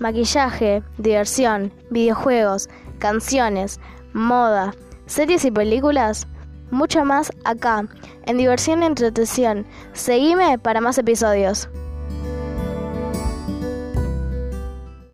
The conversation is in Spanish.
maquillaje, diversión, videojuegos, canciones, moda, series y películas. Mucho más acá, en Diversión y Entretención. Seguime para más episodios.